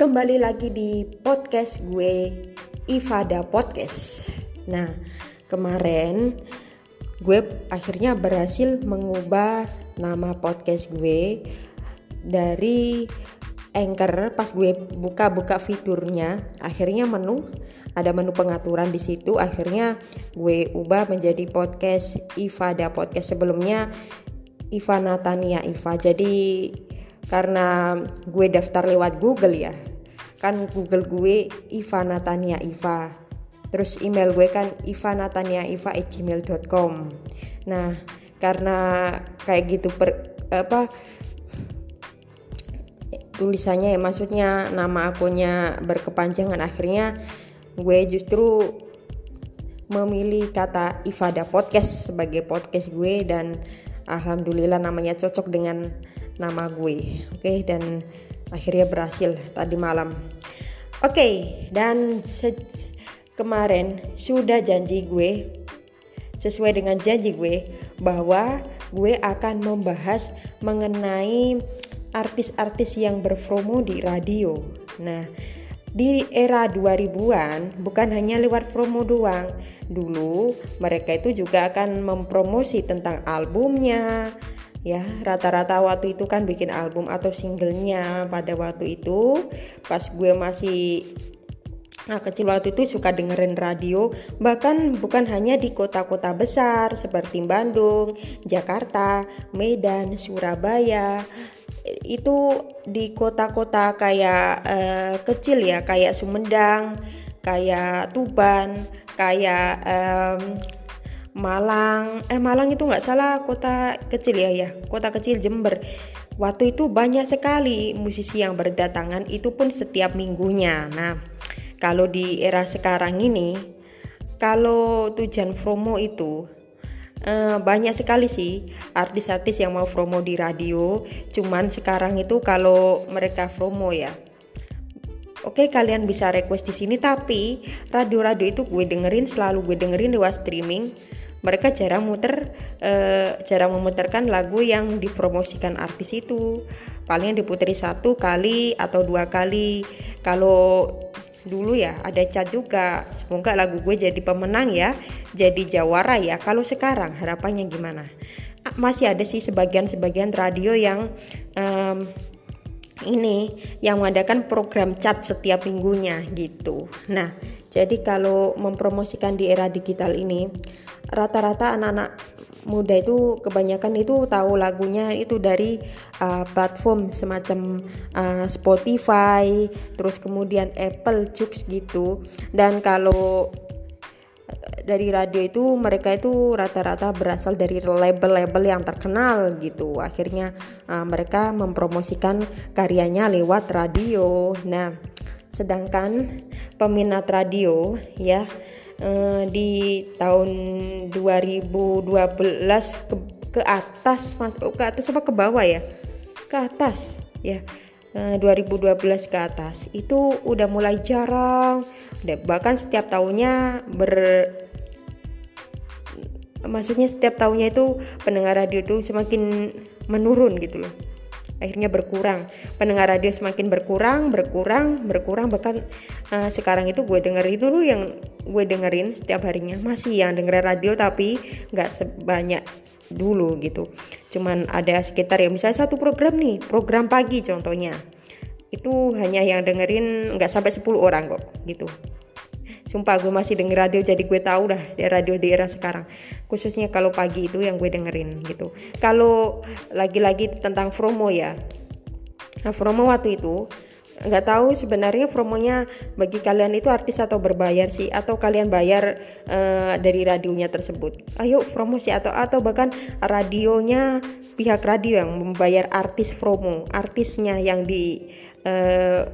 Kembali lagi di podcast gue Ifada Podcast. Nah, kemarin gue akhirnya berhasil mengubah nama podcast gue dari Anchor. Pas gue buka-buka fiturnya akhirnya menu ada menu pengaturan di situ. Akhirnya gue ubah menjadi podcast Ifada podcast. Sebelumnya Iva Natania Iva. Jadi karena gue daftar lewat Google ya kan Google gue Iva Natania Iva. Terus email gue kan ivanataniaiva@gmail.com nah karena kayak gitu per, apa tulisannya ya maksudnya nama akunnya berkepanjangan akhirnya gue justru memilih kata Ifada Podcast sebagai podcast gue dan alhamdulillah namanya cocok dengan nama gue. Oke okay, dan akhirnya berhasil tadi malam oke okay, dan kemarin sudah janji gue sesuai dengan janji gue bahwa gue akan membahas mengenai artis-artis yang berpromo di radio. Nah, di era 2000-an bukan hanya lewat promo doang. Dulu mereka itu juga akan mempromosi tentang albumnya. Ya, rata-rata waktu itu kan bikin album atau singlenya pada waktu itu. Pas gue masih Nah, kecil waktu itu suka dengerin radio, bahkan bukan hanya di kota-kota besar seperti Bandung, Jakarta, Medan, Surabaya, itu di kota-kota kayak uh, kecil ya kayak Sumedang, kayak Tuban, kayak um, Malang. Eh Malang itu nggak salah kota kecil ya ya, kota kecil Jember. Waktu itu banyak sekali musisi yang berdatangan itu pun setiap minggunya. Nah, kalau di era sekarang ini kalau tujuan promo itu Uh, banyak sekali sih artis-artis yang mau promo di radio. Cuman sekarang itu kalau mereka promo ya, oke kalian bisa request di sini. Tapi radio-radio itu gue dengerin selalu gue dengerin lewat streaming. Mereka jarang muter, uh, jarang memutarkan lagu yang dipromosikan artis itu. Paling diputeri satu kali atau dua kali. Kalau dulu ya ada cat juga semoga lagu gue jadi pemenang ya jadi jawara ya kalau sekarang harapannya gimana masih ada sih sebagian-sebagian radio yang um, ini yang mengadakan program cat setiap minggunya gitu nah jadi kalau mempromosikan di era digital ini rata-rata anak-anak muda itu kebanyakan itu tahu lagunya itu dari uh, platform semacam uh, Spotify, terus kemudian Apple Jux gitu. Dan kalau uh, dari radio itu mereka itu rata-rata berasal dari label-label yang terkenal gitu. Akhirnya uh, mereka mempromosikan karyanya lewat radio. Nah, sedangkan peminat radio ya di tahun 2012 ke, ke atas masuk ke atas apa ke bawah ya? Ke atas ya. Uh, eh, 2012 ke atas. Itu udah mulai jarang. Bahkan setiap tahunnya ber maksudnya setiap tahunnya itu pendengar radio itu semakin menurun gitu loh akhirnya berkurang. Pendengar radio semakin berkurang berkurang berkurang. Bahkan uh, sekarang itu gue dengerin dulu yang gue dengerin setiap harinya. Masih yang dengerin radio tapi nggak sebanyak dulu gitu. Cuman ada sekitar ya misalnya satu program nih program pagi contohnya. Itu hanya yang dengerin nggak sampai 10 orang kok gitu Sumpah gue masih denger radio jadi gue tahu dah di radio di era sekarang. Khususnya kalau pagi itu yang gue dengerin gitu. Kalau lagi-lagi tentang promo ya. Nah, promo waktu itu nggak tahu sebenarnya promonya bagi kalian itu artis atau berbayar sih atau kalian bayar uh, dari radionya tersebut ayo promosi atau atau bahkan radionya pihak radio yang membayar artis promo artisnya yang di uh,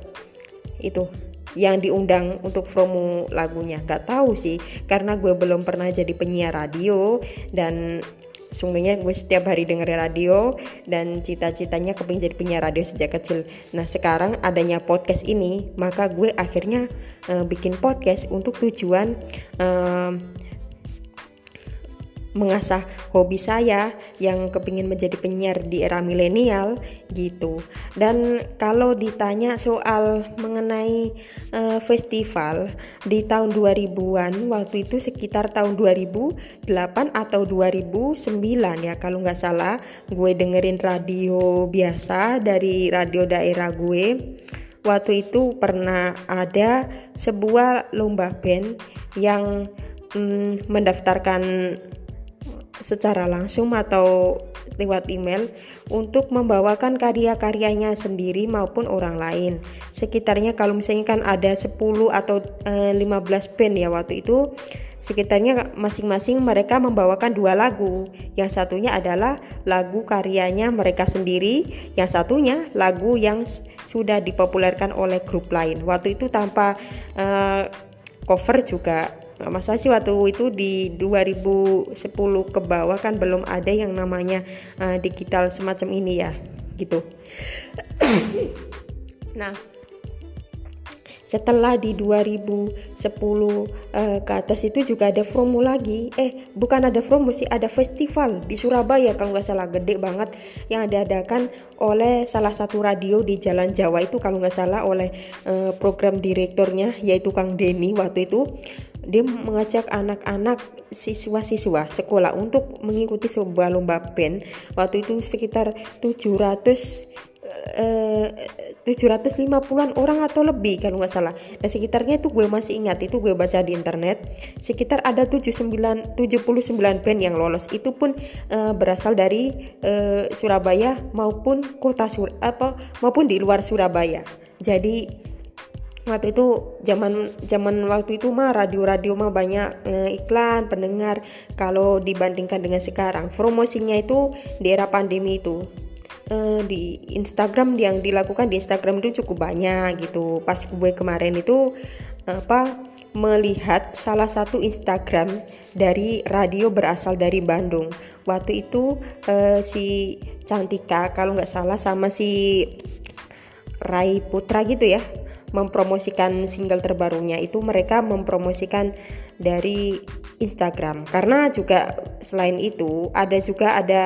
itu yang diundang untuk promo lagunya gak tahu sih karena gue belum pernah jadi penyiar radio dan sungguhnya gue setiap hari dengerin radio dan cita-citanya kepingin jadi penyiar radio sejak kecil. Nah sekarang adanya podcast ini, maka gue akhirnya uh, bikin podcast untuk tujuan uh, mengasah hobi saya yang kepingin menjadi penyiar di era milenial gitu. Dan kalau ditanya soal mengenai uh, festival di tahun 2000-an waktu itu sekitar tahun 2008 atau 2009 ya kalau nggak salah gue dengerin radio biasa dari radio daerah gue. Waktu itu pernah ada sebuah lomba band yang mm, mendaftarkan secara langsung atau lewat email untuk membawakan karya-karyanya sendiri maupun orang lain. Sekitarnya kalau misalnya kan ada 10 atau e, eh, 15 band ya waktu itu sekitarnya masing-masing mereka membawakan dua lagu. Yang satunya adalah lagu karyanya mereka sendiri, yang satunya lagu yang sudah dipopulerkan oleh grup lain. Waktu itu tanpa uh, cover juga masa sih waktu itu di 2010 ke bawah kan belum ada yang namanya uh, digital semacam ini ya gitu. Nah setelah di 2010 uh, eh, ke atas itu juga ada promo lagi. Eh bukan ada promo sih ada festival di Surabaya kalau nggak salah gede banget yang diadakan oleh salah satu radio di Jalan Jawa itu kalau nggak salah oleh uh, program direkturnya yaitu Kang Denny waktu itu dia mengajak anak-anak siswa-siswa sekolah untuk mengikuti sebuah lomba band waktu itu sekitar 700 eh, 750-an orang atau lebih kalau nggak salah. Dan sekitarnya itu gue masih ingat itu gue baca di internet sekitar ada 79 79 band yang lolos. Itu pun eh, berasal dari eh, Surabaya maupun kota Sur apa maupun di luar Surabaya. Jadi waktu itu zaman zaman waktu itu mah radio-radio mah banyak eh, iklan pendengar. Kalau dibandingkan dengan sekarang promosinya itu di era pandemi itu. Eh, di Instagram yang dilakukan di Instagram itu cukup banyak gitu. Pas gue kemarin itu apa melihat salah satu Instagram dari radio berasal dari Bandung. Waktu itu eh, si Cantika kalau nggak salah sama si Rai Putra gitu ya mempromosikan single terbarunya itu mereka mempromosikan dari Instagram. Karena juga selain itu ada juga ada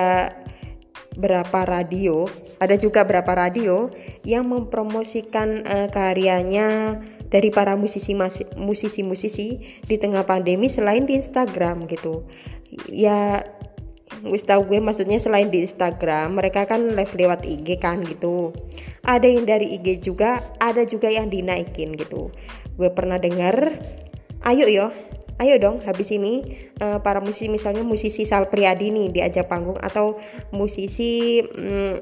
berapa radio ada juga berapa radio yang mempromosikan uh, karyanya dari para musisi musisi-musisi di tengah pandemi selain di Instagram gitu. Ya tau gue maksudnya selain di Instagram mereka kan live lewat IG kan gitu. Ada yang dari IG juga ada juga yang dinaikin gitu. Gue pernah dengar ayo yo ayo dong habis ini uh, para musisi misalnya musisi Sal Priadi nih diajak panggung atau musisi um,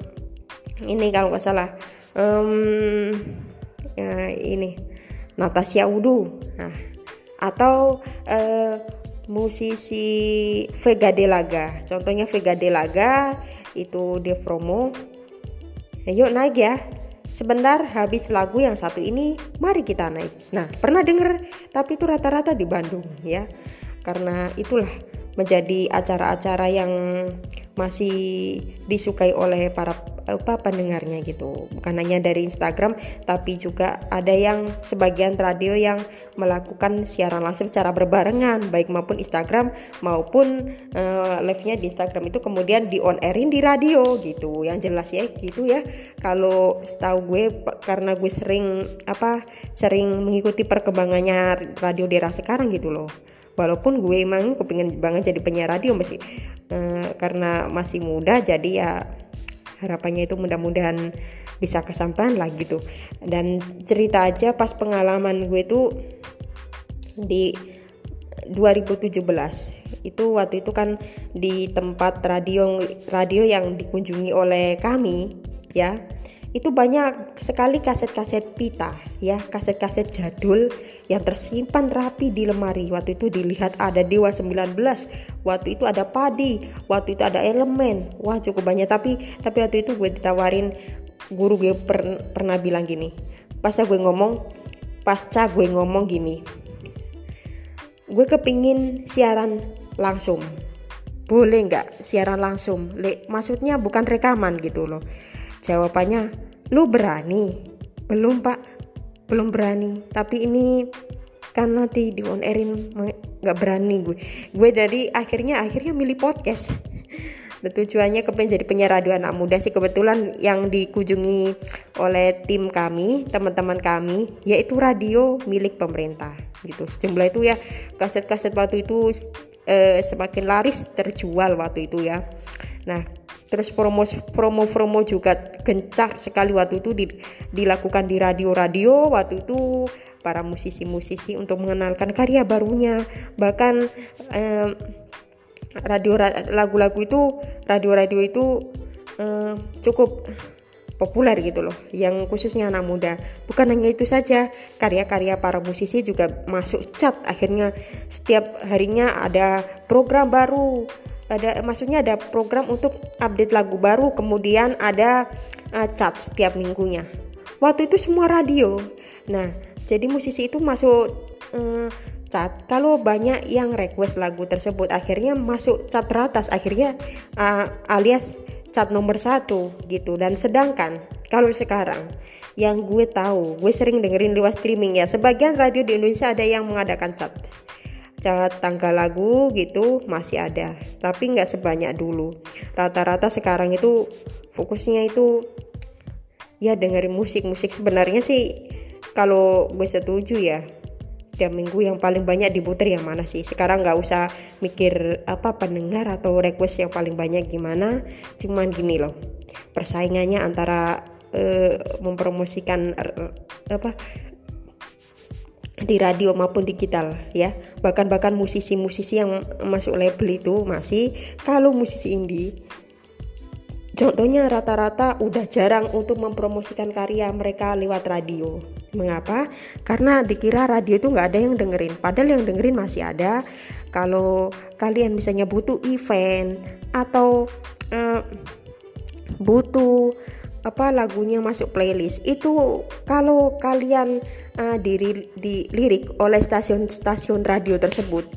ini kalau nggak salah um, ya ini Natasha Udu. Nah, atau uh, musisi Vega Delaga contohnya Vega Delaga itu dia promo. Yuk naik ya. Sebentar habis lagu yang satu ini mari kita naik. Nah pernah denger? Tapi itu rata-rata di Bandung ya. Karena itulah menjadi acara-acara yang masih disukai oleh para apa pendengarnya gitu. Bukan hanya dari Instagram tapi juga ada yang sebagian radio yang melakukan siaran langsung secara berbarengan baik maupun Instagram maupun uh, live-nya di Instagram itu kemudian di on airin di radio gitu. Yang jelas ya gitu ya. Kalau setahu gue karena gue sering apa sering mengikuti perkembangannya radio daerah sekarang gitu loh walaupun gue emang kepingin banget jadi penyiar radio masih uh, karena masih muda jadi ya harapannya itu mudah-mudahan bisa kesampaian lah gitu. Dan cerita aja pas pengalaman gue tuh di 2017 itu waktu itu kan di tempat radio radio yang dikunjungi oleh kami ya itu banyak sekali kaset-kaset pita ya kaset-kaset jadul yang tersimpan rapi di lemari. Waktu itu dilihat ada Dewa 19 waktu itu ada Padi waktu itu ada elemen. Wah cukup banyak. Tapi tapi waktu itu gue ditawarin guru gue per, pernah bilang gini pas gue ngomong pasca gue ngomong gini gue kepingin siaran langsung. Boleh nggak siaran langsung? Le, maksudnya bukan rekaman gitu loh Jawabannya, lu berani? Belum pak, belum berani. Tapi ini kan nanti di on airin nggak berani gue. Gue dari akhirnya akhirnya milih podcast. Tujuannya kepengen jadi penyiar radio anak muda sih. Kebetulan yang dikunjungi oleh tim kami teman-teman kami yaitu radio milik pemerintah gitu. Sejumlah itu ya kaset-kaset waktu itu eh, semakin laris terjual waktu itu ya. Nah terus promo promo promo juga gencar sekali. Waktu itu di, dilakukan di radio-radio. Waktu itu para musisi-musisi untuk mengenalkan karya barunya. Bahkan eh, radio lagu-lagu itu radio-radio itu uh, cukup populer gitu loh. Yang khususnya anak muda. Bukan hanya itu saja karya-karya para musisi juga masuk chat akhirnya setiap harinya ada program baru ada maksudnya ada program untuk update lagu baru kemudian ada uh, chat setiap minggunya. Waktu itu semua radio. Nah jadi musisi itu masuk uh, cat kalau banyak yang request lagu tersebut akhirnya masuk cat teratas. Akhirnya uh, alias cat nomor satu gitu. Dan sedangkan kalau sekarang yang gue tahu gue sering dengerin lewat streaming ya. Sebagian radio di Indonesia ada yang mengadakan cat cat tanggal lagu gitu masih ada tapi nggak sebanyak dulu. Rata-rata sekarang itu fokusnya itu ya dengerin musik. Musik sebenarnya sih kalau gue setuju ya setiap minggu yang paling banyak diputer yang mana sih? Sekarang nggak usah mikir apa pendengar atau request yang paling banyak gimana. Cuman gini loh persaingannya antara uh, mempromosikan uh, apa di radio maupun digital ya bahkan bahkan musisi-musisi yang masuk label itu masih kalau musisi indie Contohnya rata-rata udah jarang untuk mempromosikan karya mereka lewat radio. Mengapa? Karena dikira radio itu nggak ada yang dengerin. Padahal yang dengerin masih ada. Kalau kalian misalnya butuh event atau uh, butuh apa lagunya masuk playlist. Itu kalau kalian uh, diri di lirik oleh stasiun-stasiun radio tersebut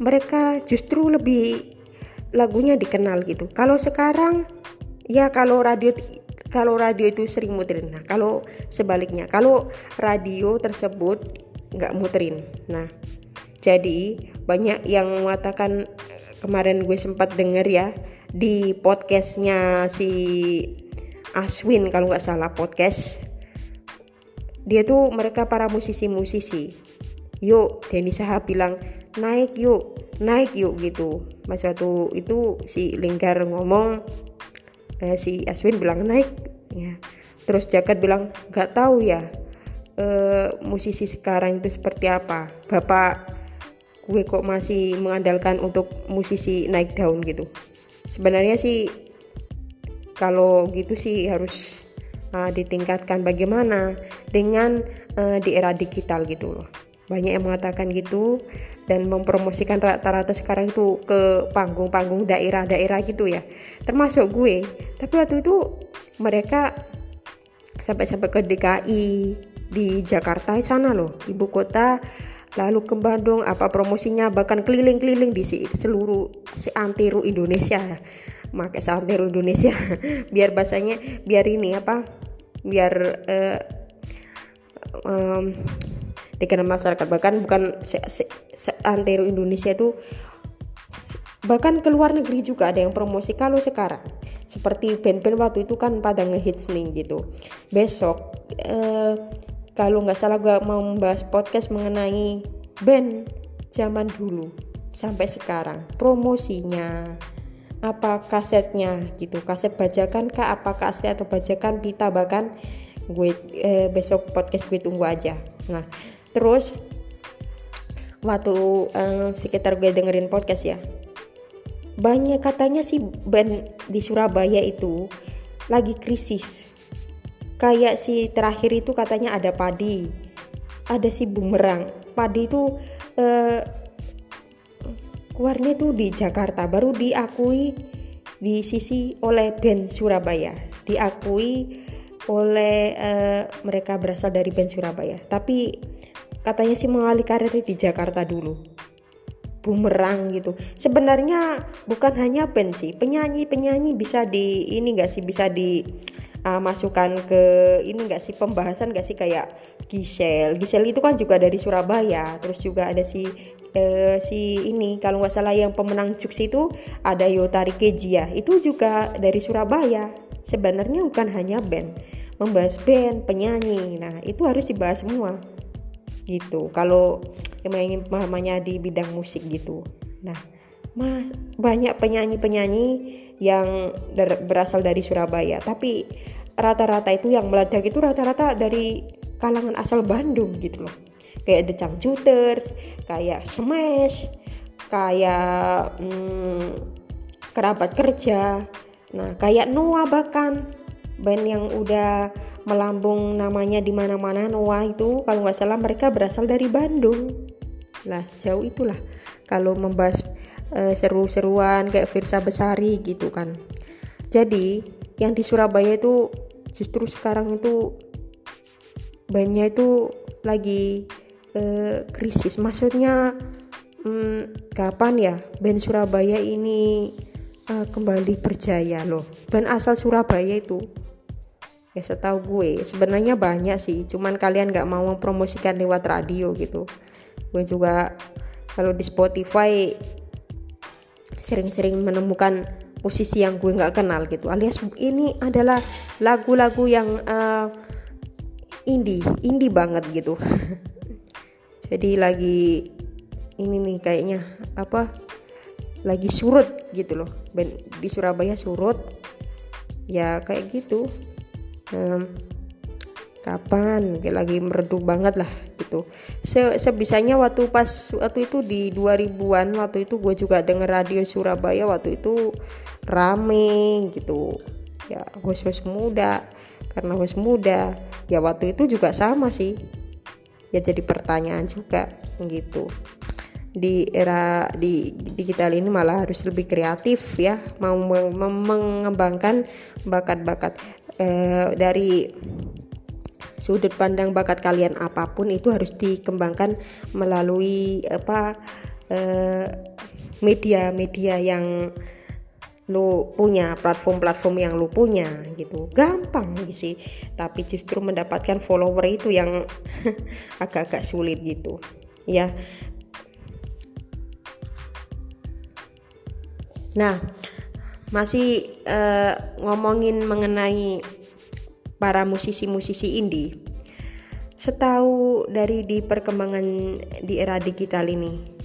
mereka justru lebih lagunya dikenal gitu. Kalau sekarang ya kalau radio kalau radio itu sering muterin. Nah kalau sebaliknya kalau radio tersebut nggak muterin. Nah jadi banyak yang mengatakan kemarin gue sempat denger ya di podcastnya si Aswin kalau nggak salah podcast. Dia tuh mereka para musisi-musisi. Yuk Denny Saha bilang naik yuk naik yuk gitu. Mas waktu itu si Linggar ngomong eh, si Aswin bilang naik. Ya. Terus Jagat bilang nggak tahu ya eh, musisi sekarang itu seperti apa. Bapak gue kok masih mengandalkan untuk musisi naik daun gitu. Sebenarnya sih kalau gitu sih harus uh, ditingkatkan. Bagaimana? Dengan uh, di era digital gitu loh. Banyak yang mengatakan gitu dan mempromosikan rata-rata sekarang itu ke panggung-panggung daerah-daerah gitu ya. Termasuk gue. Tapi waktu itu mereka sampai-sampai ke DKI di Jakarta sana loh ibu kota lalu ke Bandung apa promosinya bahkan keliling-keliling di seluruh seantero Indonesia pakai seantero Indonesia. Biar bahasanya biar ini apa biar uh, um, dikenal masyarakat. Bahkan bukan se, se, se antero Indonesia itu bahkan ke luar negeri juga ada yang promosi. Kalau sekarang seperti band-band waktu itu kan pada ngehits nih gitu. Besok eh, kalau nggak salah gue mau membahas podcast mengenai band zaman dulu sampai sekarang. Promosinya apa kasetnya gitu. Kaset bajakan kah apa kaset atau bajakan pita bahkan gue eh, besok podcast gue tunggu aja. Nah terus waktu um, sekitar gue dengerin podcast ya banyak katanya sih band di Surabaya itu lagi krisis. Kayak si terakhir itu katanya ada padi ada si bumerang. Padi itu uh, keluarnya tuh di Jakarta baru diakui di sisi oleh band Surabaya. Diakui oleh uh, mereka berasal dari band Surabaya. Tapi katanya sih mengalih karir di Jakarta dulu. Bumerang gitu. Sebenarnya bukan hanya band sih penyanyi penyanyi bisa di ini gak sih bisa di uh, masukkan ke ini enggak sih pembahasan enggak sih? Kayak Gisel Gisel itu kan juga dari Surabaya terus juga ada si uh, si ini kalau nggak salah yang pemenang Jux itu ada Yotari Kejia itu juga dari Surabaya. Sebenarnya bukan hanya band. Membahas band penyanyi. Nah itu harus dibahas semua. Gitu. Kalau yang ingin pemahamannya di bidang musik gitu. Nah mas banyak penyanyi-penyanyi yang berasal dari Surabaya. Tapi rata-rata itu yang meledak itu rata-rata dari kalangan asal Bandung gitu loh kayak The Cangcuters kayak Smash kayak hmm, kerabat kerja. Nah kayak Noah bahkan. Band yang udah melambung namanya di mana-mana Noah itu kalau nggak salah mereka berasal dari Bandung. Lah sejauh itulah kalau membahas uh, seru-seruan kayak Firsa Besari gitu kan. Jadi yang di Surabaya itu justru sekarang itu bandnya itu lagi uh, krisis. Maksudnya um, kapan ya band Surabaya ini uh, kembali berjaya loh? Band asal Surabaya itu ya setahu gue sebenarnya banyak sih. Cuman kalian nggak mau mempromosikan lewat radio gitu. Gue juga kalau di Spotify sering-sering menemukan musisi yang gue nggak kenal gitu. Alias ini adalah lagu-lagu yang uh, indie indie banget gitu jadi lagi ini nih kayaknya apa lagi surut gitu loh. Di Surabaya surut. Ya kayak gitu. Um, kapan? Kayak lagi meredup banget lah gitu. Se sebisanya waktu pas waktu itu di 2000-an waktu itu gue juga denger radio Surabaya waktu itu rame gitu. Ya host-host muda. Karena host muda ya waktu itu juga sama sih ya jadi pertanyaan juga gitu. Di era di digital ini malah harus lebih kreatif ya mau mengembangkan bakat-bakat eh, dari sudut pandang bakat kalian apa pun itu harus dikembangkan melalui apa eh, media-media eh, yang lu punya platform-platform yang lu punya gitu. Gampang sih tapi justru mendapatkan follower itu yang agak-agak sulit gitu ya. Nah masih uh, ngomongin mengenai para musisi-musisi indie. Setahu dari di perkembangan di era digital ini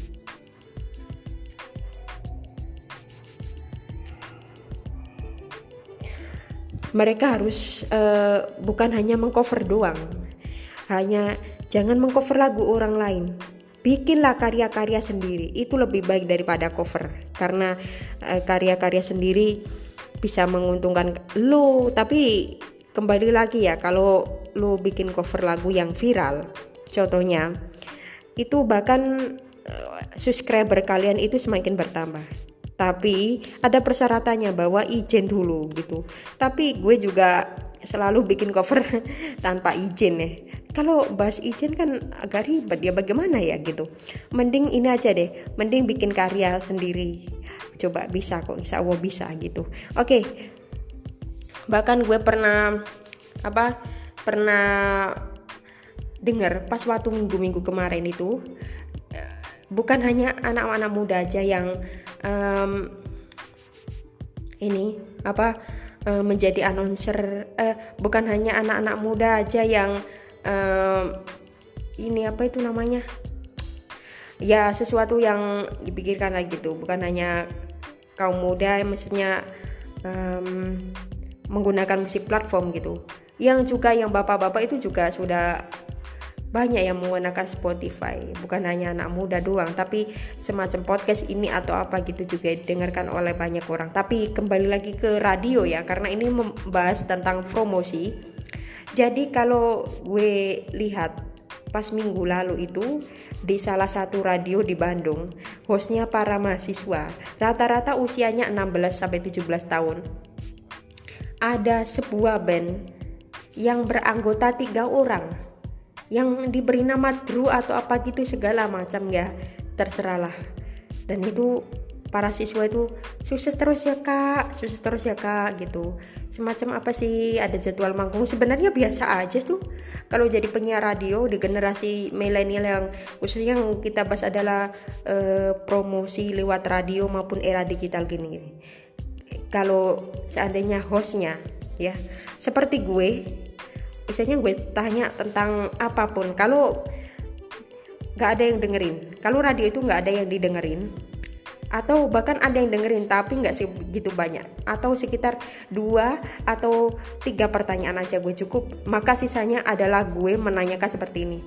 mereka harus uh, bukan hanya mengcover doang hanya jangan mengcover lagu orang lain. Bikinlah karya-karya sendiri itu lebih baik daripada cover. Karena eh, karya-karya sendiri bisa menguntungkan lo. Tapi kembali lagi ya kalau lo bikin cover lagu yang viral contohnya itu bahkan uh, subscriber kalian itu semakin bertambah tapi ada persyaratannya bahwa izin dulu gitu. Tapi gue juga selalu bikin cover tanpa izin nih kalau bahas izin kan agak ribet ya bagaimana ya gitu. Mending ini aja deh mending bikin karya sendiri. Coba bisa kok insya Allah bisa gitu. Oke. Okay. bahkan gue pernah apa pernah dengar pas waktu minggu-minggu kemarin itu bukan hanya anak-anak muda aja yang um, ini apa uh, menjadi announcer uh, bukan hanya anak-anak muda aja yang um, ini apa itu namanya? Ya sesuatu yang dipikirkan lagi tuh bukan hanya kaum muda maksudnya um, menggunakan musik platform gitu. Yang juga yang bapak-bapak itu juga sudah banyak yang menggunakan Spotify. Bukan hanya anak muda doang tapi semacam podcast ini atau apa gitu juga didengarkan oleh banyak orang. Tapi kembali lagi ke radio ya karena ini membahas tentang promosi. Jadi kalau gue lihat pas minggu lalu itu di salah satu radio di Bandung hostnya para mahasiswa. Rata-rata usianya 16 sampai 17 tahun. Ada sebuah band yang beranggota tiga orang yang diberi nama Drew atau apa gitu segala macam ya. Terserahlah. Dan itu para siswa itu sukses terus ya kak. Sukses terus ya kak gitu. Semacam apa sih ada jadwal manggung? Sebenarnya biasa aja tuh. Kalau jadi penyiar radio di generasi milenial yang khususnya yang kita bahas adalah uh, promosi lewat radio maupun era digital gini. kalau seandainya hostnya ya. Seperti gue misalnya gue tanya tentang apa pun. Kalau nggak ada yang dengerin kalau radio itu nggak ada yang didengerin atau bahkan ada yang dengerin tapi nggak segitu banyak atau sekitar dua atau tiga pertanyaan aja gue cukup maka sisanya adalah gue menanyakan seperti ini.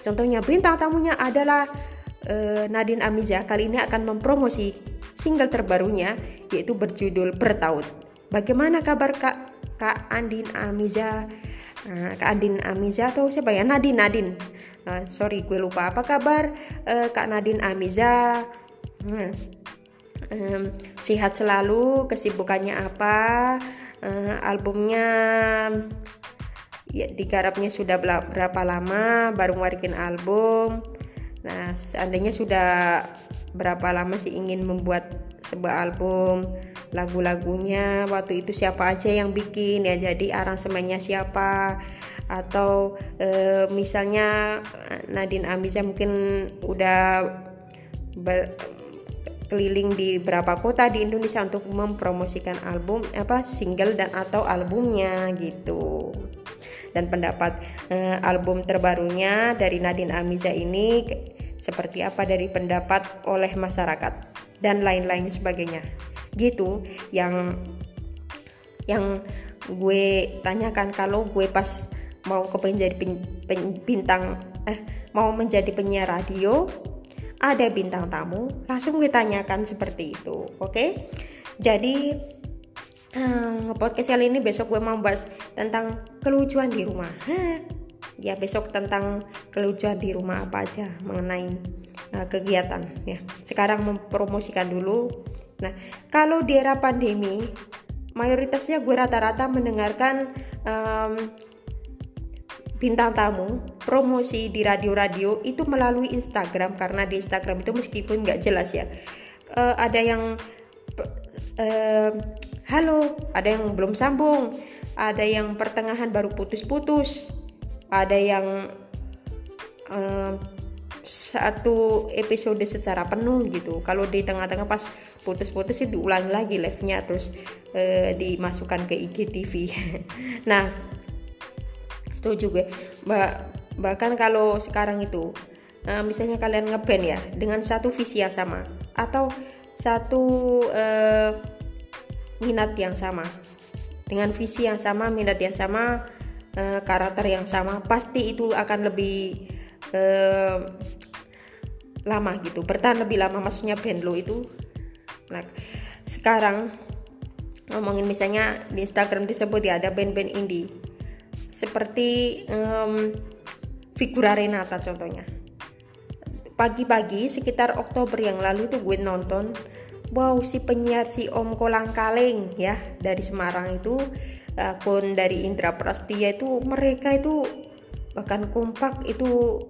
Contohnya bintang tamunya adalah uh, Nadine Amiza. Kali ini akan mempromosi single terbarunya yaitu berjudul Bertaut. Bagaimana kabar kak kak Andin Amiza uh, kak Andin Amiza atau siapa ya? Nadine Nadine. Uh, sorry gue lupa. Apa kabar uh, kak Nadine Amiza? Hmm. Um, sehat selalu kesibukannya apa? Uh, albumnya ya digarapnya sudah berapa lama? Baru ngeluarin album. Nah seandainya sudah berapa lama sih ingin membuat sebuah album lagu-lagunya waktu itu siapa aja yang bikin ya jadi aransemennya siapa atau e, misalnya Nadine Amiza mungkin udah ber, keliling di beberapa kota di Indonesia untuk mempromosikan album apa single dan atau albumnya gitu. Dan pendapat eh, album terbarunya dari Nadine Amiza ini seperti apa dari pendapat oleh masyarakat dan lain-lain sebagainya. Gitu yang yang gue tanyakan kalau gue pas mau ke menjadi bintang eh mau menjadi penyiar radio ada bintang tamu, langsung gue tanyakan seperti itu. Oke. Okay? Jadi uh, podcast kali ini besok gue mau bahas tentang kelucuan di rumah. Hah? Ya besok tentang kelucuan di rumah apa aja mengenai uh, kegiatan ya. Sekarang mempromosikan dulu. Nah, kalau di era pandemi mayoritasnya gue rata-rata mendengarkan um, bintang tamu promosi di radio-radio itu melalui Instagram. Karena di Instagram itu meskipun nggak jelas ya uh, ada yang uh, halo ada yang belum sambung ada yang pertengahan baru putus-putus ada yang satu episode secara penuh gitu. Kalau di tengah-tengah pas putus-putus itu diulangi lagi live-nya terus uh, dimasukkan ke IGTV nah setuju gue. Bah, bahkan kalau sekarang itu uh, misalnya kalian ngeband ya dengan satu visi yang sama atau satu uh, minat yang sama dengan visi yang sama minat yang sama karakter yang sama pasti itu akan lebih uh, lama gitu bertahan lebih lama maksudnya band lo itu. Nah sekarang ngomongin misalnya di Instagram disebut ya ada band-band indie. Seperti um, Figura Renata contohnya. Pagi-pagi sekitar Oktober yang lalu tuh gue nonton wow si penyiar si Om Kolang Kaleng ya dari Semarang itu akun dari Indra Prastia itu mereka itu bahkan kompak itu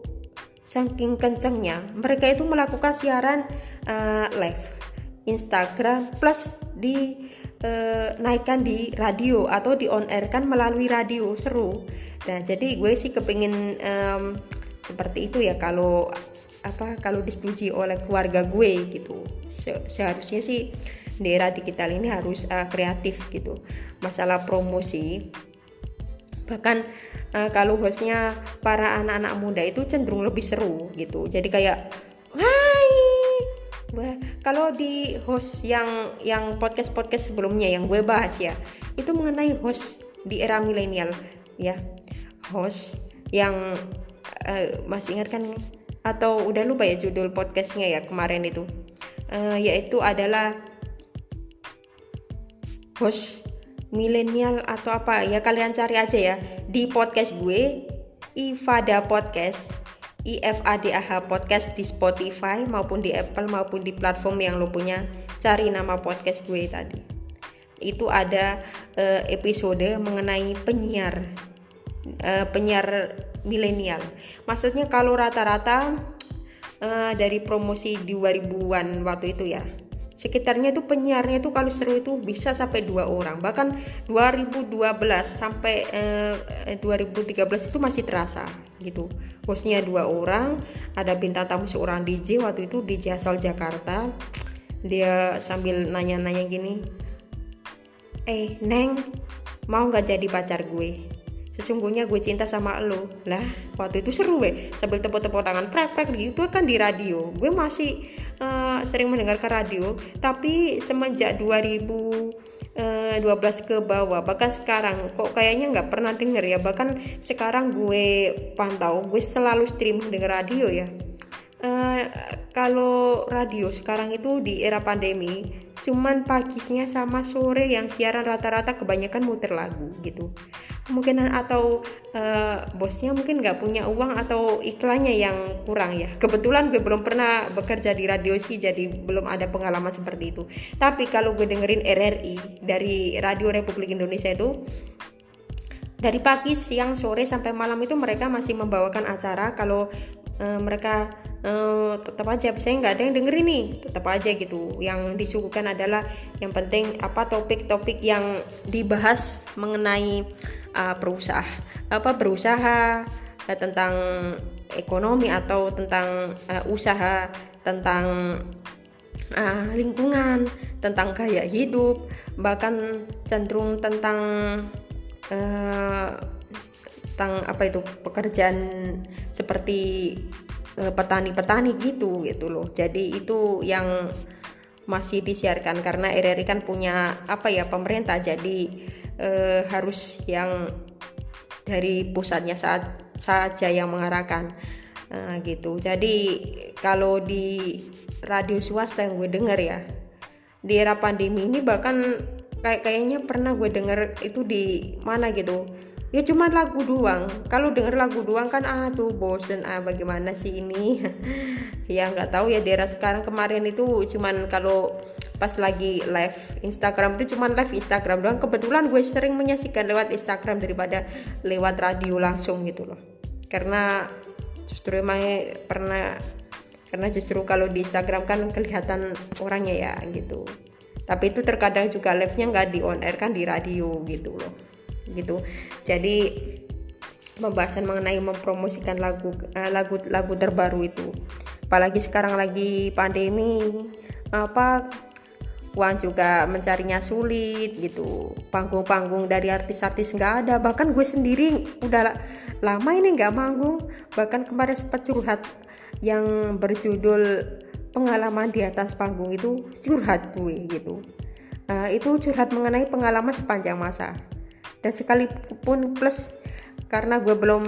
saking kencengnya mereka itu melakukan siaran uh, live Instagram plus di uh, naikkan di radio atau di on air kan melalui radio seru. Nah jadi gue sih kepingin um, seperti itu ya kalau apa kalau disetujui oleh keluarga gue gitu. Se seharusnya sih di era digital ini harus uh, kreatif gitu. Masalah promosi bahkan uh, kalau hostnya para anak-anak muda itu cenderung lebih seru gitu. Jadi kayak hai! Wah, kalau di host yang yang podcast podcast sebelumnya yang gue bahas ya, itu mengenai host di era milenial ya, host yang uh, masih ingat kan? Atau udah lupa ya judul podcastnya ya kemarin itu, uh, yaitu adalah host milenial atau apa ya kalian cari aja ya. Di podcast gue Ifada Podcast IFADAH Podcast di Spotify maupun di Apple maupun di platform yang lo punya. Cari nama podcast gue tadi. Itu ada uh, episode mengenai penyiar uh, penyiar milenial. Maksudnya kalau rata-rata uh, dari promosi di 2000-an waktu itu ya sekitarnya itu penyiarnya itu kalau seru itu bisa sampai dua orang. Bahkan 2012 sampai eh, 2013 itu masih terasa gitu. Hostnya dua orang ada bintang tamu seorang DJ waktu itu DJ asal Jakarta. Dia sambil nanya-nanya gini eh Neng mau nggak jadi pacar gue sesungguhnya gue cinta sama lo. Lah waktu itu seru weh sambil tepuk-tepuk tangan prek prek gitu kan di radio. Gue masih uh, sering mendengarkan radio. Tapi semenjak 2000 12 eh, ke bawah bahkan sekarang kok kayaknya nggak pernah denger ya. Bahkan sekarang gue pantau gue selalu streaming denger radio ya uh, kalau radio sekarang itu di era pandemi cuman paginya sama sore yang siaran rata-rata kebanyakan muter lagu gitu. Kemungkinan atau uh, bosnya mungkin nggak punya uang atau iklannya yang kurang ya. Kebetulan gue belum pernah bekerja di radio sih jadi belum ada pengalaman seperti itu. Tapi kalau gue dengerin RRI dari Radio Republik Indonesia itu dari pagi siang sore sampai malam itu mereka masih membawakan acara kalau uh, mereka uh, tetap aja saya nggak ada yang dengerin nih tetap aja gitu. Yang disuguhkan adalah yang penting apa topik-topik yang dibahas mengenai uh, berusaha apa berusaha uh, tentang ekonomi atau tentang uh, usaha tentang uh, lingkungan tentang gaya hidup bahkan cenderung tentang uh, tentang apa itu pekerjaan seperti petani-petani gitu gitu loh. Jadi itu yang masih disiarkan karena RRI kan punya apa ya pemerintah. Jadi eh, harus yang dari pusatnya saat saja yang mengarahkan nah, gitu. Jadi kalau di radio swasta yang gue denger ya di era pandemi ini bahkan kayak kayaknya pernah gue denger itu di mana gitu ya cuma lagu doang. Kalau denger lagu doang kan ah tuh bosen ah bagaimana sih ini? Ya nggak tahu ya daerah sekarang kemarin itu cuman kalau pas lagi live Instagram itu cuma live Instagram doang. Kebetulan gue sering menyaksikan lewat Instagram daripada lewat radio langsung gitu loh. Karena justru emang pernah karena justru kalau di Instagram kan kelihatan orangnya ya gitu. Tapi itu terkadang juga live-nya nggak di on air kan di radio gitu loh gitu. Jadi pembahasan mengenai mempromosikan lagu uh, lagu lagu terbaru itu. Apalagi sekarang lagi pandemi apa uang juga mencarinya sulit gitu. Panggung-panggung dari artis-artis nggak ada. Bahkan gue sendiri udah lama ini nggak manggung. Bahkan kemarin sempat curhat yang berjudul pengalaman di atas panggung itu curhat gue gitu. Uh, itu curhat mengenai pengalaman sepanjang masa dan sekalipun plus karena gue belum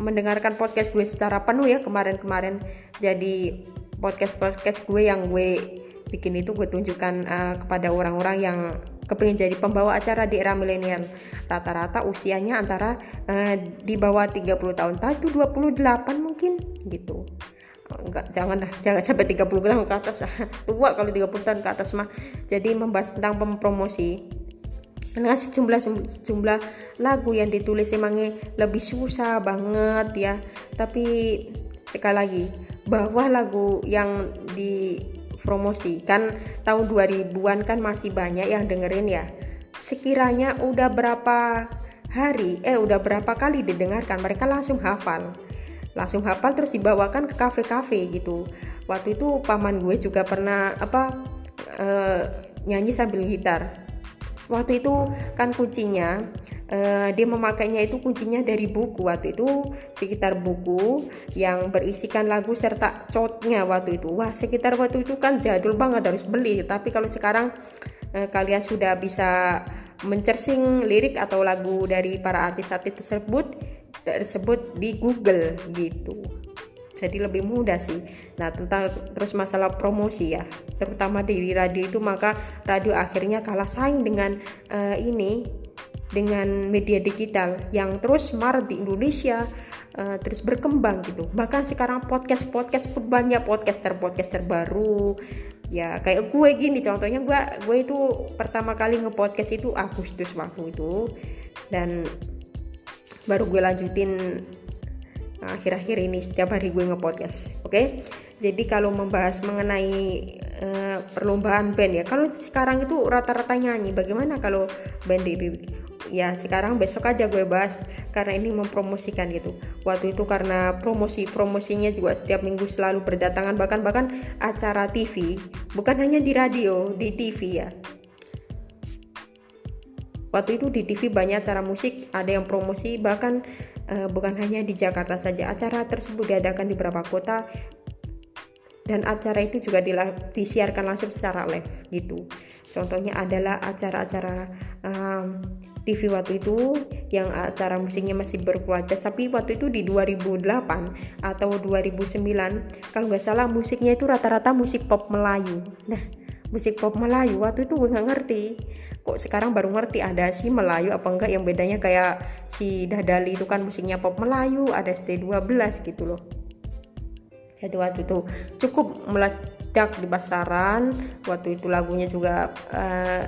mendengarkan podcast gue secara penuh ya kemarin-kemarin jadi podcast-podcast gue yang gue bikin itu gue tunjukkan uh, kepada orang-orang yang kepingin jadi pembawa acara di era milenial. Rata-rata usianya antara uh, di bawah 30 tahun tadi 28 mungkin gitu. Enggak jangan lah jangan sampai 30 tahun ke atas tua kalau 30 tahun ke atas mah jadi membahas tentang pempromosi dengan sejumlah sejumlah lagu yang ditulis emangnya lebih susah banget ya. Tapi sekali lagi bahwa lagu yang di promosi kan tahun 2000-an kan masih banyak yang dengerin ya. Sekiranya udah berapa hari eh udah berapa kali didengarkan mereka langsung hafal. Langsung hafal terus dibawakan ke kafe-kafe gitu. Waktu itu paman gue juga pernah apa uh, nyanyi sambil gitar waktu itu kan kuncinya uh, dia memakainya itu kuncinya dari buku. Waktu itu sekitar buku yang berisikan lagu serta cotnya waktu itu. Wah sekitar waktu itu kan jadul banget harus beli. Tapi kalau sekarang uh, kalian sudah bisa mencersing lirik atau lagu dari para artis-artis tersebut tersebut di Google gitu jadi lebih mudah sih. Nah tentang terus masalah promosi ya terutama di radio itu maka radio akhirnya kalah saing dengan uh, ini dengan media digital yang terus maret di Indonesia uh, terus berkembang gitu. Bahkan sekarang podcast podcast pun banyak podcaster podcaster baru. Ya kayak gue gini contohnya gue gue itu pertama kali ngepodcast itu Agustus waktu itu. Dan baru gue lanjutin akhir-akhir ini setiap hari gue ngepodcast oke okay? jadi kalau membahas mengenai uh, perlombaan band ya kalau sekarang itu rata-rata nyanyi bagaimana kalau band di ya sekarang besok aja gue bahas karena ini mempromosikan gitu waktu itu karena promosi promosinya juga setiap minggu selalu berdatangan bahkan bahkan acara TV bukan hanya di radio di TV ya waktu itu di TV banyak acara musik ada yang promosi bahkan bukan hanya di Jakarta saja acara tersebut diadakan di beberapa kota dan acara itu juga disiarkan langsung secara live gitu. Contohnya adalah acara-acara um, TV waktu itu yang acara musiknya masih berkualitas tapi waktu itu di 2008 atau 2009 kalau nggak salah musiknya itu rata-rata musik pop Melayu. Nah musik pop Melayu waktu itu gue nggak ngerti. Kok sekarang baru ngerti ada si Melayu apa enggak? Yang bedanya kayak si Dadali itu kan musiknya pop Melayu ada ST12 gitu loh. Jadi waktu itu cukup meledak di pasaran. Waktu itu lagunya juga uh,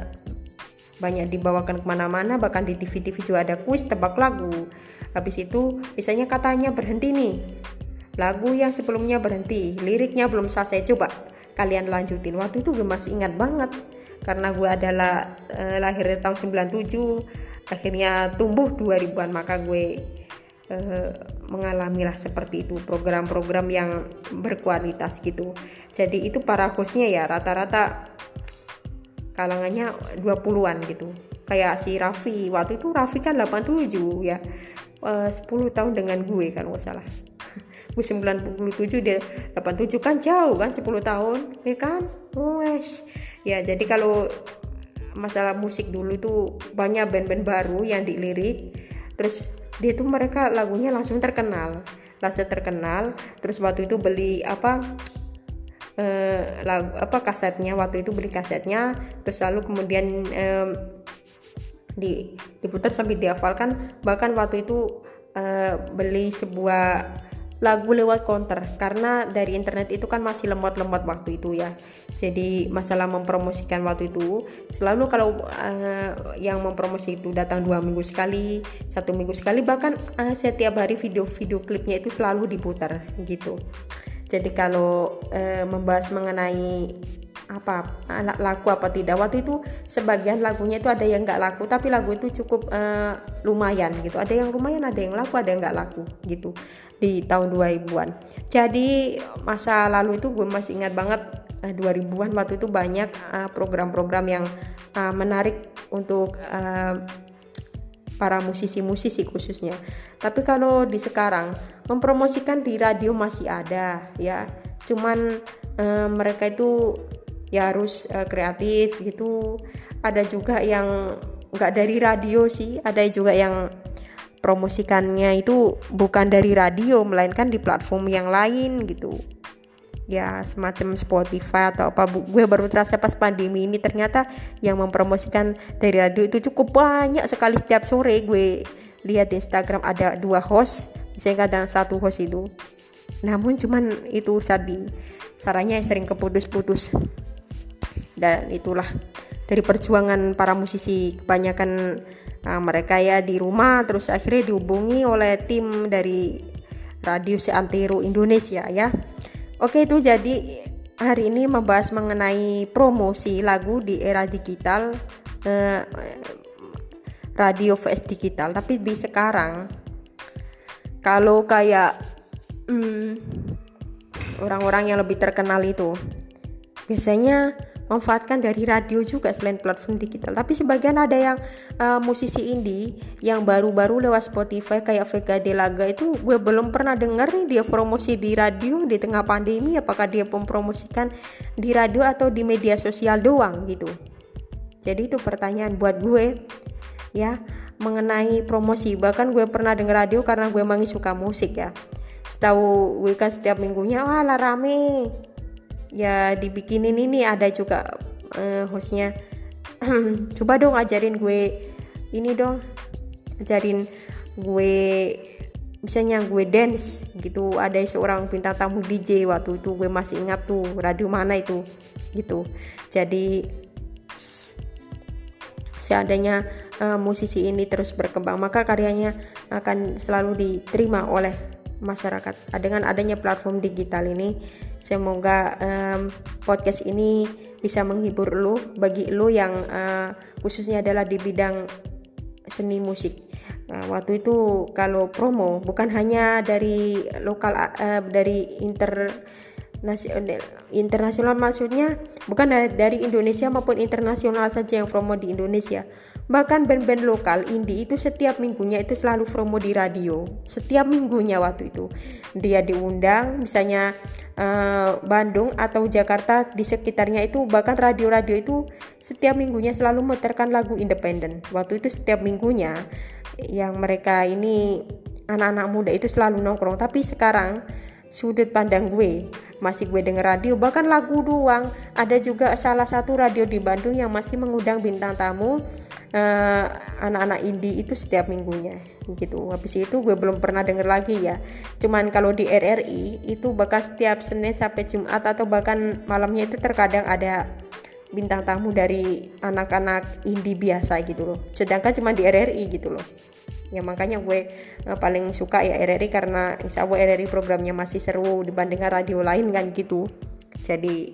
banyak dibawakan ke mana-mana bahkan di TV-TV juga ada kuis tebak lagu. Habis itu misalnya katanya berhenti nih. Lagu yang sebelumnya berhenti liriknya belum selesai coba kalian lanjutin. Waktu itu gue masih ingat banget karena gue adalah uh, lahir di tahun 97 akhirnya tumbuh 2000-an maka gue uh, mengalami lah seperti itu program-program yang berkualitas gitu. Jadi itu para hostnya ya rata-rata kalangannya 20-an gitu. Kayak si Raffi waktu itu Raffi kan 87 ya. Uh, 10 tahun dengan gue kan nggak salah gue 97 dia 87 kan jauh kan 10 tahun ya kan? Wes ya jadi kalau masalah musik dulu itu banyak band-band baru yang dilirik terus dia tuh mereka lagunya langsung terkenal langsung terkenal terus waktu itu beli apa eh, lagu apa kasetnya waktu itu beli kasetnya terus lalu kemudian eh, di diputar sampai dihafalkan bahkan waktu itu eh, beli sebuah lagu lewat counter karena dari internet itu kan masih lemot-lemot waktu itu ya. Jadi masalah mempromosikan waktu itu selalu kalau uh, yang mempromosi itu datang dua minggu sekali satu minggu sekali bahkan uh, setiap hari video-video klipnya itu selalu diputar gitu. Jadi kalau e, membahas mengenai apa laku apa tidak waktu itu sebagian lagunya itu ada yang nggak laku tapi lagu itu cukup e, lumayan gitu. Ada yang lumayan ada yang laku ada yang nggak laku gitu di tahun 2000-an jadi masa lalu itu gue masih ingat banget e, 2000-an waktu itu banyak program-program yang menarik untuk para musisi-musisi khususnya. Tapi kalau di sekarang mempromosikan di radio masih ada ya. Cuman eh, mereka itu ya harus eh, kreatif gitu. Ada juga yang nggak dari radio sih, ada juga yang promosikannya itu bukan dari radio melainkan di platform yang lain gitu. Ya semacam Spotify atau apa. Gue baru terasa pas pandemi ini ternyata yang mempromosikan dari radio itu cukup banyak sekali setiap sore. Gue lihat di Instagram ada dua host misalnya kadang satu host itu. Namun cuman itu sadi sarannya sering keputus-putus. Dan itulah dari perjuangan para musisi kebanyakan nah, mereka ya di rumah terus akhirnya dihubungi oleh tim dari Radio Seantero Indonesia ya. Oke itu jadi hari ini membahas mengenai promosi lagu di era digital eh, radio vs digital. Tapi di sekarang kalau kayak hmm, orang-orang hmm, yang lebih terkenal itu biasanya manfaatkan dari radio juga selain platform digital. Tapi sebagian ada yang uh, musisi indie yang baru-baru lewat Spotify kayak Vega Delaga itu gue belum pernah dengar nih dia promosi di radio di tengah pandemi apakah dia mempromosikan di radio atau di media sosial doang gitu. Jadi itu pertanyaan buat gue ya mengenai promosi. Bahkan gue pernah denger radio karena gue emang suka musik ya. Setahu gue kan setiap minggunya wah lah rame ya dibikinin ini ada juga uh, hostnya. Coba dong ajarin gue ini dong. Ajarin gue misalnya gue dance gitu. Ada seorang bintang tamu DJ waktu itu gue masih ingat tuh radio mana itu gitu. Jadi seandainya uh, musisi ini terus berkembang maka karyanya akan selalu diterima oleh masyarakat. Dengan adanya platform digital ini semoga um, podcast ini bisa menghibur lo bagi lo yang uh, khususnya adalah di bidang seni musik. Nah, waktu itu kalau promo bukan hanya dari lokal uh, dari inter internasional maksudnya bukan dari Indonesia maupun internasional saja yang promo di Indonesia. Bahkan band-band lokal indie itu setiap minggunya itu selalu promo di radio. Setiap minggunya waktu itu. Dia diundang misalnya uh, Bandung atau Jakarta di sekitarnya itu bahkan radio-radio itu setiap minggunya selalu memutarkan lagu independen. Waktu itu setiap minggunya yang mereka ini anak-anak muda itu selalu nongkrong. Tapi sekarang sudut pandang gue masih gue denger radio bahkan lagu doang. Ada juga salah satu radio di Bandung yang masih mengundang bintang tamu uh, anak-anak indie itu setiap minggunya. Gitu. Habis itu gue belum pernah denger lagi ya. Cuman kalau di RRI itu bahkan setiap Senin sampai Jumat atau bahkan malamnya itu terkadang ada bintang tamu dari anak-anak indie biasa gitu loh. Sedangkan cuma di RRI gitu loh ya makanya gue uh, paling suka ya RRI karena insya Allah RRI programnya masih seru dibandingkan radio lain kan gitu. Jadi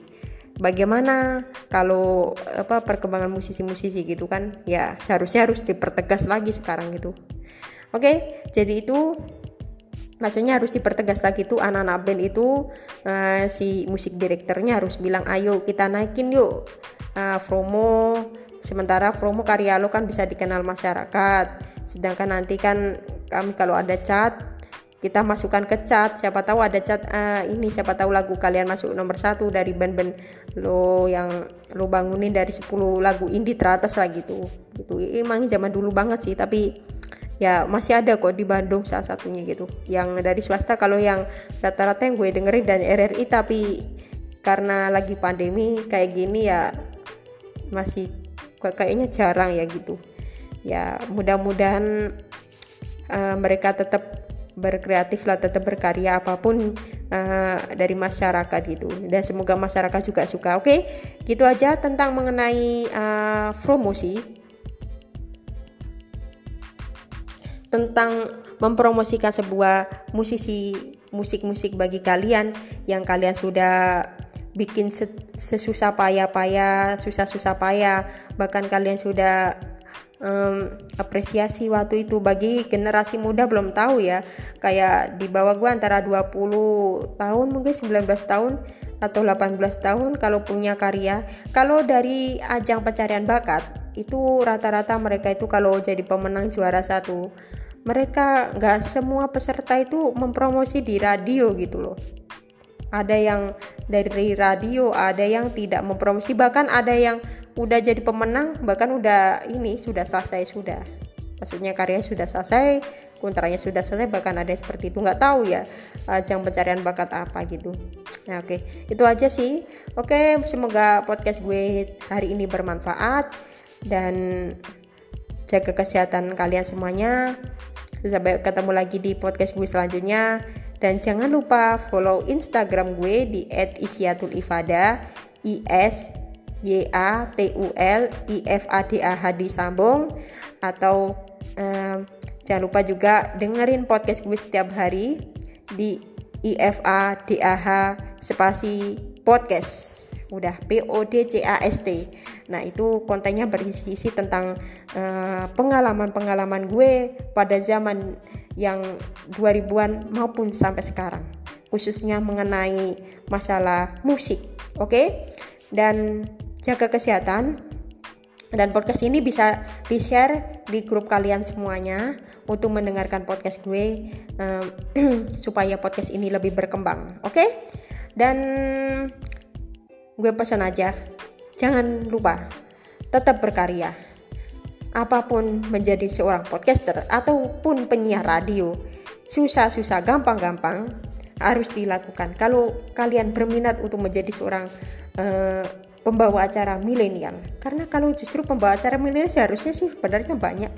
bagaimana kalau apa perkembangan musisi-musisi gitu kan? Ya seharusnya harus dipertegas lagi sekarang gitu. Oke jadi itu maksudnya harus dipertegas lagi tuh anak-anak band itu uh, si musik direkturnya harus bilang ayo kita naikin yuk uh, promo sementara promo karya lo kan bisa dikenal masyarakat. Sedangkan nanti kan kami kalau ada chat kita masukkan ke chat. Siapa tahu ada chat uh, ini siapa tahu lagu kalian masuk nomor satu dari band-band lo yang lo bangunin dari 10 lagu indie teratas lah gitu. Gitu. Emang zaman dulu banget sih tapi ya masih ada kok di Bandung salah satunya gitu. Yang dari swasta kalau yang rata-rata yang gue dengerin dan RRI tapi karena lagi pandemi kayak gini ya masih kayaknya jarang ya gitu. Ya mudah-mudahan uh, mereka tetap berkreatif lah tetap berkarya apa pun uh, dari masyarakat gitu. Dan semoga masyarakat juga suka. Oke okay? gitu aja tentang mengenai uh, promosi. Tentang mempromosikan sebuah musisi musik-musik bagi kalian yang kalian sudah bikin sesusah payah-payah, susah-susah payah, bahkan kalian sudah um, apresiasi waktu itu. Bagi generasi muda belum tahu ya. Kayak di bawah gue antara 20 tahun mungkin 19 tahun atau 18 tahun kalau punya karya. Kalau dari ajang pencarian bakat itu rata-rata mereka itu kalau jadi pemenang juara satu mereka nggak semua peserta itu mempromosi di radio gitu loh ada yang dari radio ada yang tidak mempromosi bahkan ada yang udah jadi pemenang bahkan udah ini sudah selesai sudah. Maksudnya karya sudah selesai kontraknya sudah selesai bahkan ada yang seperti itu. Nggak tahu ya ajang pencarian bakat apa gitu. Nah oke okay. itu aja sih. Oke okay, semoga podcast gue hari ini bermanfaat dan jaga kesehatan kalian semuanya. Sampai ketemu lagi di podcast gue selanjutnya dan jangan lupa follow Instagram gue di @isyatul_ifada i s y a t u l i f a d a h disambung atau um, jangan lupa juga dengerin podcast gue setiap hari di i f a d a h spasi podcast udah P O D C A S T. Nah, itu kontennya berisi tentang eh, pengalaman-pengalaman gue pada zaman yang 2000-an maupun sampai sekarang, khususnya mengenai masalah musik. Oke? Okay? Dan jaga kesehatan dan podcast ini bisa di-share di grup kalian semuanya untuk mendengarkan podcast gue um, supaya podcast ini lebih berkembang. Oke? Okay? Dan gue pesan aja jangan lupa tetap berkarya. Apa pun menjadi seorang podcaster ataupun penyiar radio susah-susah gampang-gampang harus dilakukan. Kalau kalian berminat untuk menjadi seorang uh, pembawa acara milenial karena kalau justru pembawa acara milenial seharusnya sih sebenarnya banyak.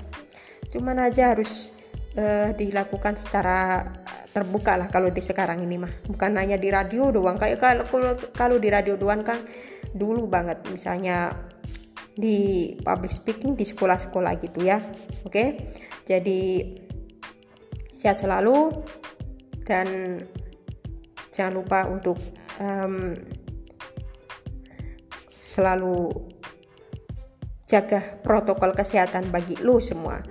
Cuman aja harus uh, dilakukan secara terbuka lah kalau di sekarang ini mah. Bukan hanya di radio doang kayak kalau kalau di radio doang kan dulu banget. Misalnya di public speaking di sekolah-sekolah gitu ya oke? Jadi sehat selalu dan jangan lupa untuk um, selalu jaga protokol kesehatan bagi lo semua.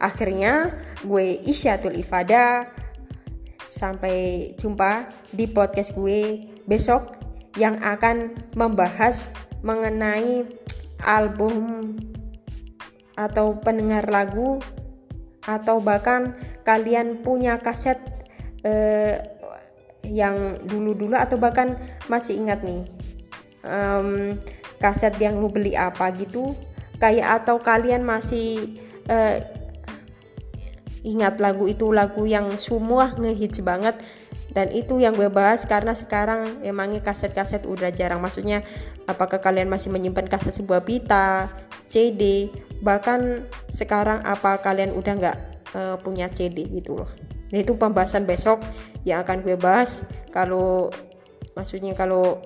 Akhirnya gue Isyatul Ifada. Sampai jumpa di podcast gue besok yang akan membahas mengenai album atau pendengar lagu atau bahkan kalian punya kaset eh, yang dulu-dulu atau bahkan masih ingat nih um, kaset yang lu beli apa gitu. Kayak atau kalian masih uh, ingat lagu itu lagu yang semua ngehits banget. Dan itu yang gue bahas karena sekarang emangnya kaset-kaset udah jarang. Maksudnya apakah kalian masih menyimpan kaset sebuah pita CD bahkan sekarang apa kalian udah nggak uh, punya CD gitu loh. Nah itu pembahasan besok yang akan gue bahas. Kalau maksudnya kalau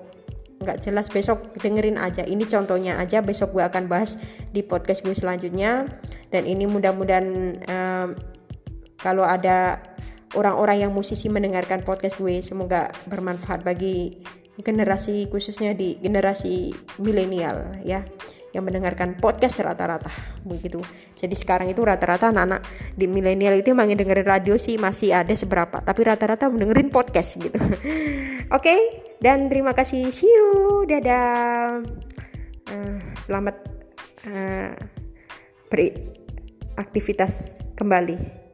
nggak jelas besok dengerin aja. Ini contohnya aja besok gue akan bahas di podcast gue selanjutnya. Dan ini mudah-mudahan um, kalau ada orang-orang yang musisi mendengarkan podcast gue semoga bermanfaat bagi generasi khususnya di generasi milenial ya yang mendengarkan podcast rata-rata begitu. Jadi sekarang itu rata-rata anak-anak di milenial itu emang dengerin radio sih masih ada seberapa, tapi rata-rata mendengerin podcast gitu. Oke, okay? dan terima kasih. See you. Dadah. Uh, selamat uh, beraktivitas kembali.